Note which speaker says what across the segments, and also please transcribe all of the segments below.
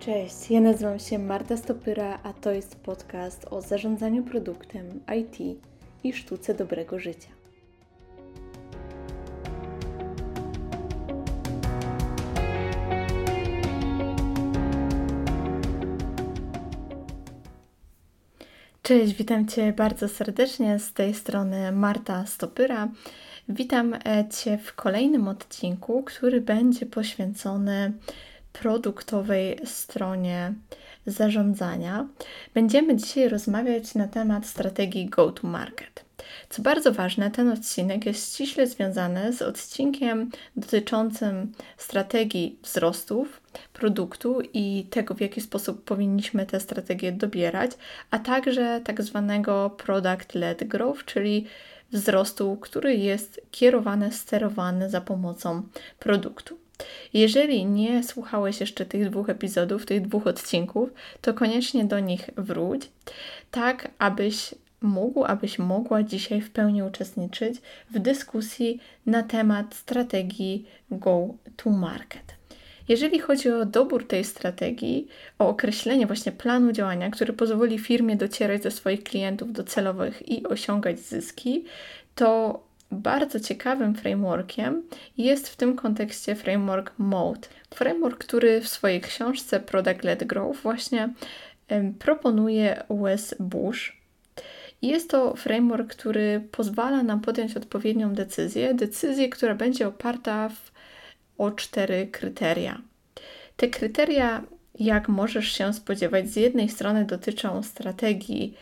Speaker 1: Cześć, ja nazywam się Marta Stopyra, a to jest podcast o zarządzaniu produktem, IT i sztuce dobrego życia. Cześć, witam Cię bardzo serdecznie. Z tej strony Marta Stopyra. Witam e, Cię w kolejnym odcinku, który będzie poświęcony produktowej stronie zarządzania. Będziemy dzisiaj rozmawiać na temat strategii go-to-market. Co bardzo ważne, ten odcinek jest ściśle związany z odcinkiem dotyczącym strategii wzrostów produktu i tego, w jaki sposób powinniśmy te strategie dobierać, a także tak zwanego product-led growth, czyli wzrostu, który jest kierowany, sterowany za pomocą produktu. Jeżeli nie słuchałeś jeszcze tych dwóch epizodów, tych dwóch odcinków, to koniecznie do nich wróć, tak abyś mógł, abyś mogła dzisiaj w pełni uczestniczyć w dyskusji na temat strategii Go to Market. Jeżeli chodzi o dobór tej strategii, o określenie właśnie planu działania, który pozwoli firmie docierać do swoich klientów docelowych i osiągać zyski, to bardzo ciekawym frameworkiem jest w tym kontekście framework Mode. Framework, który w swojej książce Product Led Growth właśnie proponuje Wes Bush. Jest to framework, który pozwala nam podjąć odpowiednią decyzję, decyzję, która będzie oparta w, o cztery kryteria. Te kryteria, jak możesz się spodziewać, z jednej strony dotyczą strategii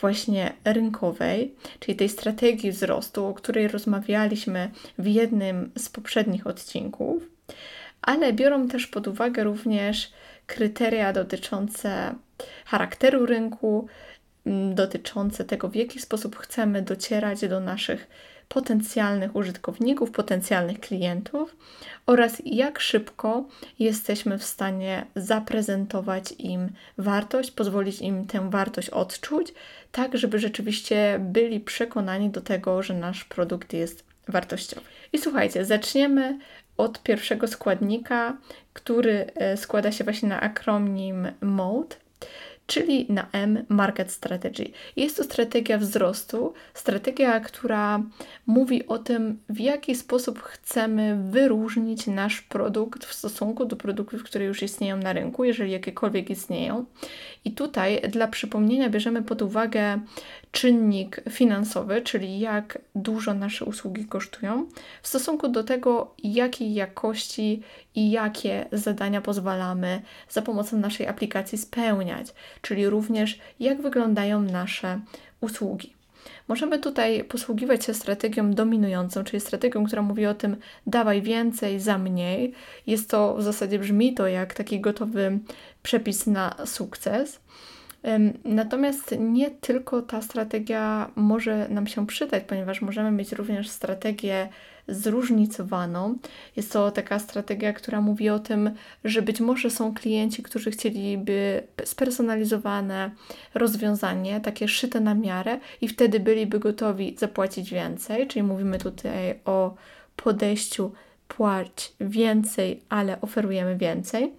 Speaker 1: właśnie rynkowej, czyli tej strategii wzrostu, o której rozmawialiśmy w jednym z poprzednich odcinków, ale biorą też pod uwagę również kryteria dotyczące charakteru rynku, dotyczące tego, w jaki sposób chcemy docierać do naszych potencjalnych użytkowników, potencjalnych klientów oraz jak szybko jesteśmy w stanie zaprezentować im wartość, pozwolić im tę wartość odczuć, tak żeby rzeczywiście byli przekonani do tego, że nasz produkt jest wartościowy. I słuchajcie, zaczniemy od pierwszego składnika, który e, składa się właśnie na akronim MODE czyli na M Market Strategy. Jest to strategia wzrostu, strategia, która mówi o tym, w jaki sposób chcemy wyróżnić nasz produkt w stosunku do produktów, które już istnieją na rynku, jeżeli jakiekolwiek istnieją. I tutaj dla przypomnienia bierzemy pod uwagę czynnik finansowy, czyli jak dużo nasze usługi kosztują, w stosunku do tego, jakiej jakości i jakie zadania pozwalamy za pomocą naszej aplikacji spełniać, czyli również jak wyglądają nasze usługi. Możemy tutaj posługiwać się strategią dominującą, czyli strategią, która mówi o tym dawaj więcej za mniej. Jest to w zasadzie brzmi to jak taki gotowy przepis na sukces. Natomiast nie tylko ta strategia może nam się przydać, ponieważ możemy mieć również strategię zróżnicowaną. Jest to taka strategia, która mówi o tym, że być może są klienci, którzy chcieliby spersonalizowane rozwiązanie, takie szyte na miarę, i wtedy byliby gotowi zapłacić więcej. Czyli mówimy tutaj o podejściu płać więcej, ale oferujemy więcej.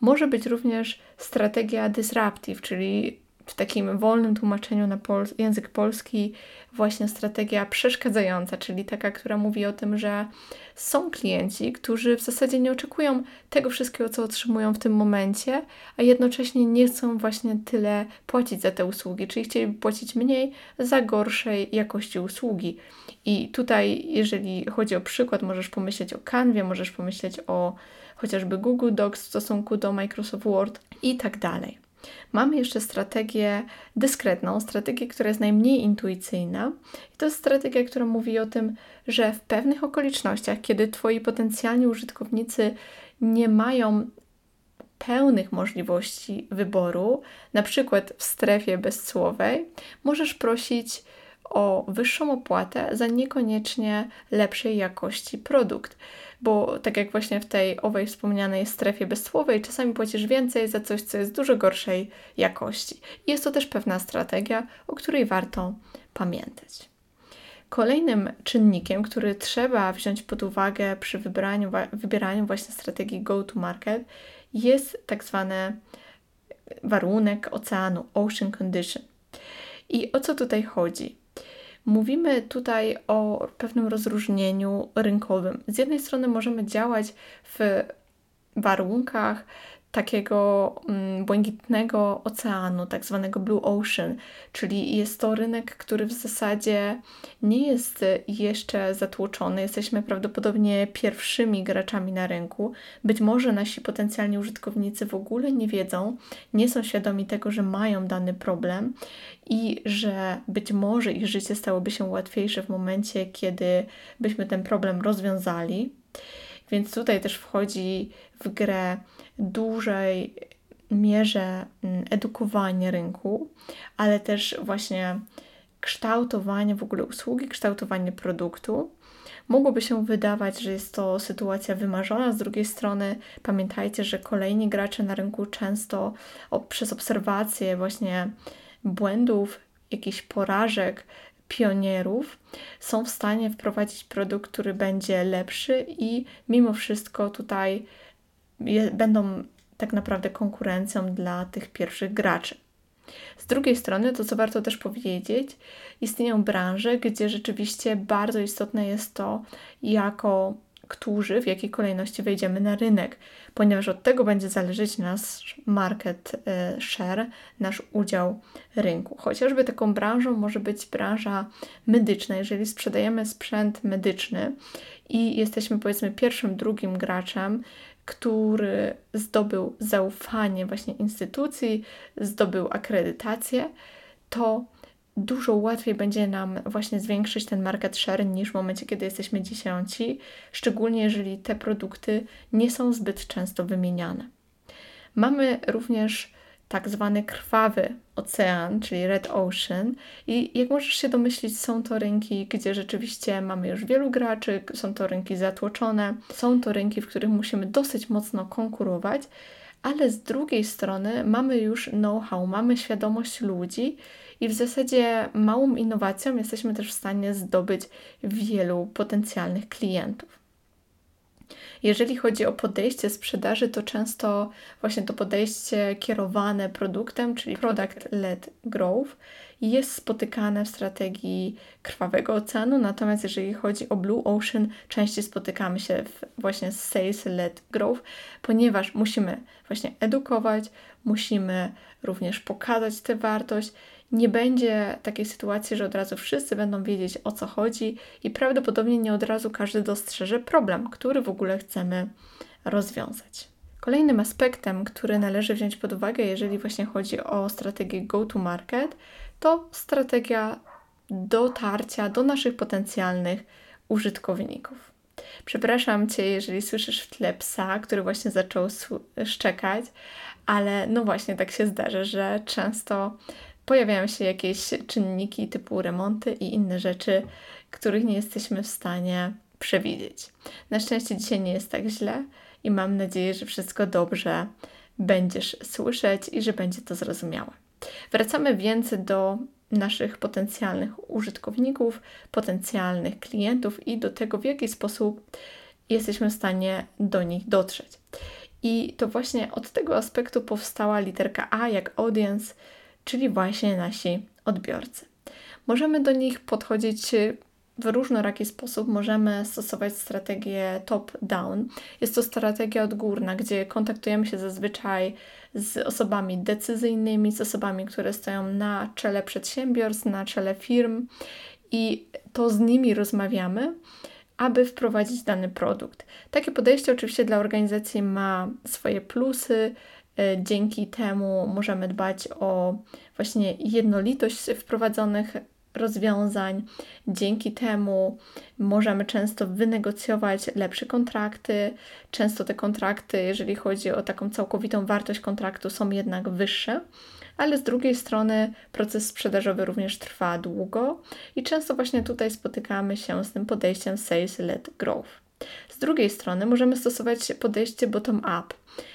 Speaker 1: Może być również strategia disruptive, czyli w takim wolnym tłumaczeniu na pol język polski właśnie strategia przeszkadzająca, czyli taka, która mówi o tym, że są klienci, którzy w zasadzie nie oczekują tego wszystkiego, co otrzymują w tym momencie, a jednocześnie nie chcą właśnie tyle płacić za te usługi, czyli chcieliby płacić mniej za gorszej jakości usługi. I tutaj, jeżeli chodzi o przykład, możesz pomyśleć o Canwie, możesz pomyśleć o chociażby Google Docs w stosunku do Microsoft Word i tak dalej. Mamy jeszcze strategię dyskretną, strategię, która jest najmniej intuicyjna. I to jest strategia, która mówi o tym, że w pewnych okolicznościach, kiedy Twoi potencjalni użytkownicy nie mają pełnych możliwości wyboru, na przykład w strefie bezcłowej, możesz prosić o wyższą opłatę za niekoniecznie lepszej jakości produkt bo tak jak właśnie w tej owej wspomnianej strefie bezsłowej, czasami płacisz więcej za coś, co jest dużo gorszej jakości. Jest to też pewna strategia, o której warto pamiętać. Kolejnym czynnikiem, który trzeba wziąć pod uwagę przy wybieraniu, wybieraniu właśnie strategii go-to-market, jest tak zwany warunek oceanu, ocean condition. I o co tutaj chodzi? Mówimy tutaj o pewnym rozróżnieniu rynkowym. Z jednej strony możemy działać w warunkach takiego mm, błękitnego oceanu, tak zwanego Blue Ocean, czyli jest to rynek, który w zasadzie nie jest jeszcze zatłoczony. Jesteśmy prawdopodobnie pierwszymi graczami na rynku. Być może nasi potencjalni użytkownicy w ogóle nie wiedzą, nie są świadomi tego, że mają dany problem i że być może ich życie stałoby się łatwiejsze w momencie, kiedy byśmy ten problem rozwiązali. Więc tutaj też wchodzi w grę dużej mierze mm, edukowanie rynku, ale też właśnie kształtowanie w ogóle usługi, kształtowanie produktu. Mogłoby się wydawać, że jest to sytuacja wymarzona, z drugiej strony pamiętajcie, że kolejni gracze na rynku często przez obserwacje właśnie błędów, jakichś porażek, pionierów są w stanie wprowadzić produkt, który będzie lepszy i mimo wszystko tutaj je, będą tak naprawdę konkurencją dla tych pierwszych graczy. Z drugiej strony, to co warto też powiedzieć, istnieją branże, gdzie rzeczywiście bardzo istotne jest to, jako którzy, w jakiej kolejności wejdziemy na rynek, ponieważ od tego będzie zależeć nasz market e, share, nasz udział rynku. Chociażby taką branżą może być branża medyczna. Jeżeli sprzedajemy sprzęt medyczny i jesteśmy powiedzmy pierwszym, drugim graczem, który zdobył zaufanie właśnie instytucji, zdobył akredytację, to dużo łatwiej będzie nam właśnie zwiększyć ten market share niż w momencie, kiedy jesteśmy dziesiąci, szczególnie jeżeli te produkty nie są zbyt często wymieniane. Mamy również tak zwany krwawy ocean, czyli Red Ocean. I jak możesz się domyślić, są to rynki, gdzie rzeczywiście mamy już wielu graczy, są to rynki zatłoczone, są to rynki, w których musimy dosyć mocno konkurować, ale z drugiej strony mamy już know-how, mamy świadomość ludzi i w zasadzie małą innowacją jesteśmy też w stanie zdobyć wielu potencjalnych klientów. Jeżeli chodzi o podejście sprzedaży, to często właśnie to podejście kierowane produktem, czyli product-led growth, jest spotykane w strategii krwawego oceanu, natomiast jeżeli chodzi o Blue Ocean, częściej spotykamy się właśnie sales-led growth, ponieważ musimy właśnie edukować, musimy również pokazać tę wartość nie będzie takiej sytuacji, że od razu wszyscy będą wiedzieć o co chodzi i prawdopodobnie nie od razu każdy dostrzeże problem, który w ogóle chcemy rozwiązać. Kolejnym aspektem, który należy wziąć pod uwagę, jeżeli właśnie chodzi o strategię go-to-market, to strategia dotarcia do naszych potencjalnych użytkowników. Przepraszam Cię, jeżeli słyszysz w tle psa, który właśnie zaczął szczekać, ale no właśnie tak się zdarza, że często pojawiają się jakieś czynniki typu remonty i inne rzeczy, których nie jesteśmy w stanie przewidzieć. Na szczęście dzisiaj nie jest tak źle i mam nadzieję, że wszystko dobrze będziesz słyszeć i że będzie to zrozumiałe. Wracamy więc do naszych potencjalnych użytkowników, potencjalnych klientów i do tego, w jaki sposób jesteśmy w stanie do nich dotrzeć. I to właśnie od tego aspektu powstała literka A jak audience, czyli właśnie nasi odbiorcy. Możemy do nich podchodzić w różnoraki sposób. Możemy stosować strategię top-down. Jest to strategia odgórna, gdzie kontaktujemy się zazwyczaj z osobami decyzyjnymi, z osobami, które stoją na czele przedsiębiorstw, na czele firm i to z nimi rozmawiamy aby wprowadzić dany produkt. Takie podejście oczywiście dla organizacji ma swoje plusy, dzięki temu możemy dbać o właśnie jednolitość wprowadzonych rozwiązań. Dzięki temu możemy często wynegocjować lepsze kontrakty. Często te kontrakty, jeżeli chodzi o taką całkowitą wartość kontraktu, są jednak wyższe, ale z drugiej strony proces sprzedażowy również trwa długo i często właśnie tutaj spotykamy się z tym podejściem sales-led growth. Drugiej strony możemy stosować podejście bottom-up.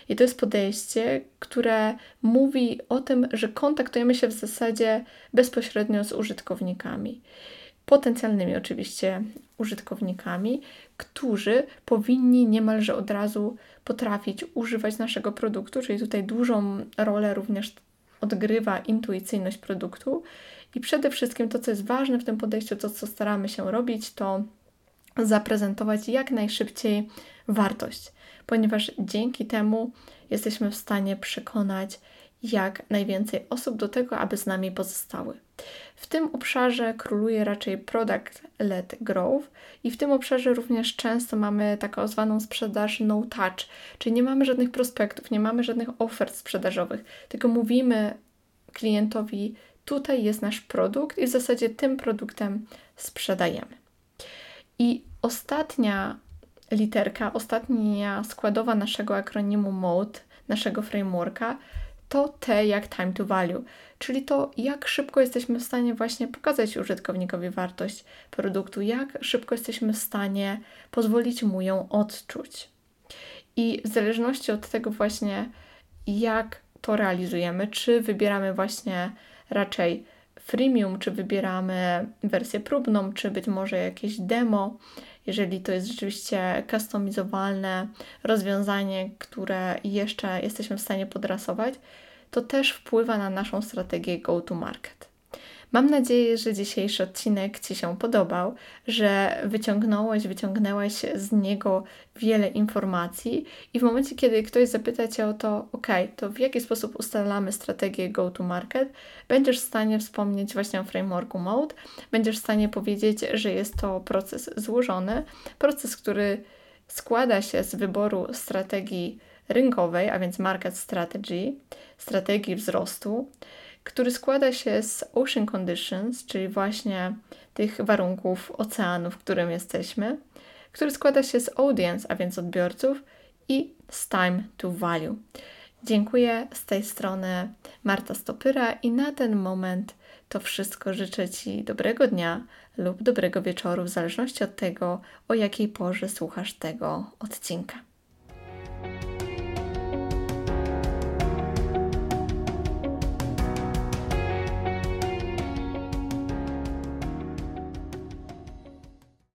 Speaker 1: I to jest podejście, które mówi o tym, że kontaktujemy się w zasadzie bezpośrednio z użytkownikami. potencjalnymi oczywiście użytkownikami, którzy powinni niemalże od razu potrafić używać naszego produktu, czyli tutaj dużą rolę również odgrywa intuicyjność produktu. I przede wszystkim to, co jest ważne w tym podejściu, to co staramy się robić, to zaprezentować jak najszybciej wartość, ponieważ dzięki temu jesteśmy w stanie przekonać jak najwięcej osób do tego, aby z nami pozostały. W tym obszarze króluje raczej product-led growth i w tym obszarze również często mamy taką zwaną sprzedaż no touch, czyli nie mamy żadnych prospektów, nie mamy żadnych ofert sprzedażowych, tylko mówimy klientowi, tutaj jest nasz produkt i w zasadzie tym produktem sprzedajemy. I ostatnia literka, ostatnia składowa naszego akronimu MODE, naszego frameworka, to T jak time to value, czyli to, jak szybko jesteśmy w stanie właśnie pokazać użytkownikowi wartość produktu, jak szybko jesteśmy w stanie pozwolić mu ją odczuć. I w zależności od tego właśnie, jak to realizujemy, czy wybieramy właśnie raczej freemium, czy wybieramy wersję próbną, czy być może jakieś demo, jeżeli to jest rzeczywiście customizowalne rozwiązanie, które jeszcze jesteśmy w stanie podrasować, to też wpływa na naszą strategię go-to-market. Mam nadzieję, że dzisiejszy odcinek Ci się podobał, że wyciągnąłeś, wyciągnęłaś z niego wiele informacji i w momencie, kiedy ktoś zapyta Cię o to, ok, to w jaki sposób ustalamy strategię go-to-market, będziesz w stanie wspomnieć właśnie o frameworku Mode, będziesz w stanie powiedzieć, że jest to proces złożony, proces, który składa się z wyboru strategii rynkowej, a więc market strategy, strategii wzrostu, który składa się z ocean conditions, czyli właśnie tych warunków oceanu, w którym jesteśmy, który składa się z audience, a więc odbiorców, i z time to value. Dziękuję z tej strony Marta Stopyra i na ten moment to wszystko życzę Ci dobrego dnia lub dobrego wieczoru, w zależności od tego, o jakiej porze słuchasz tego odcinka.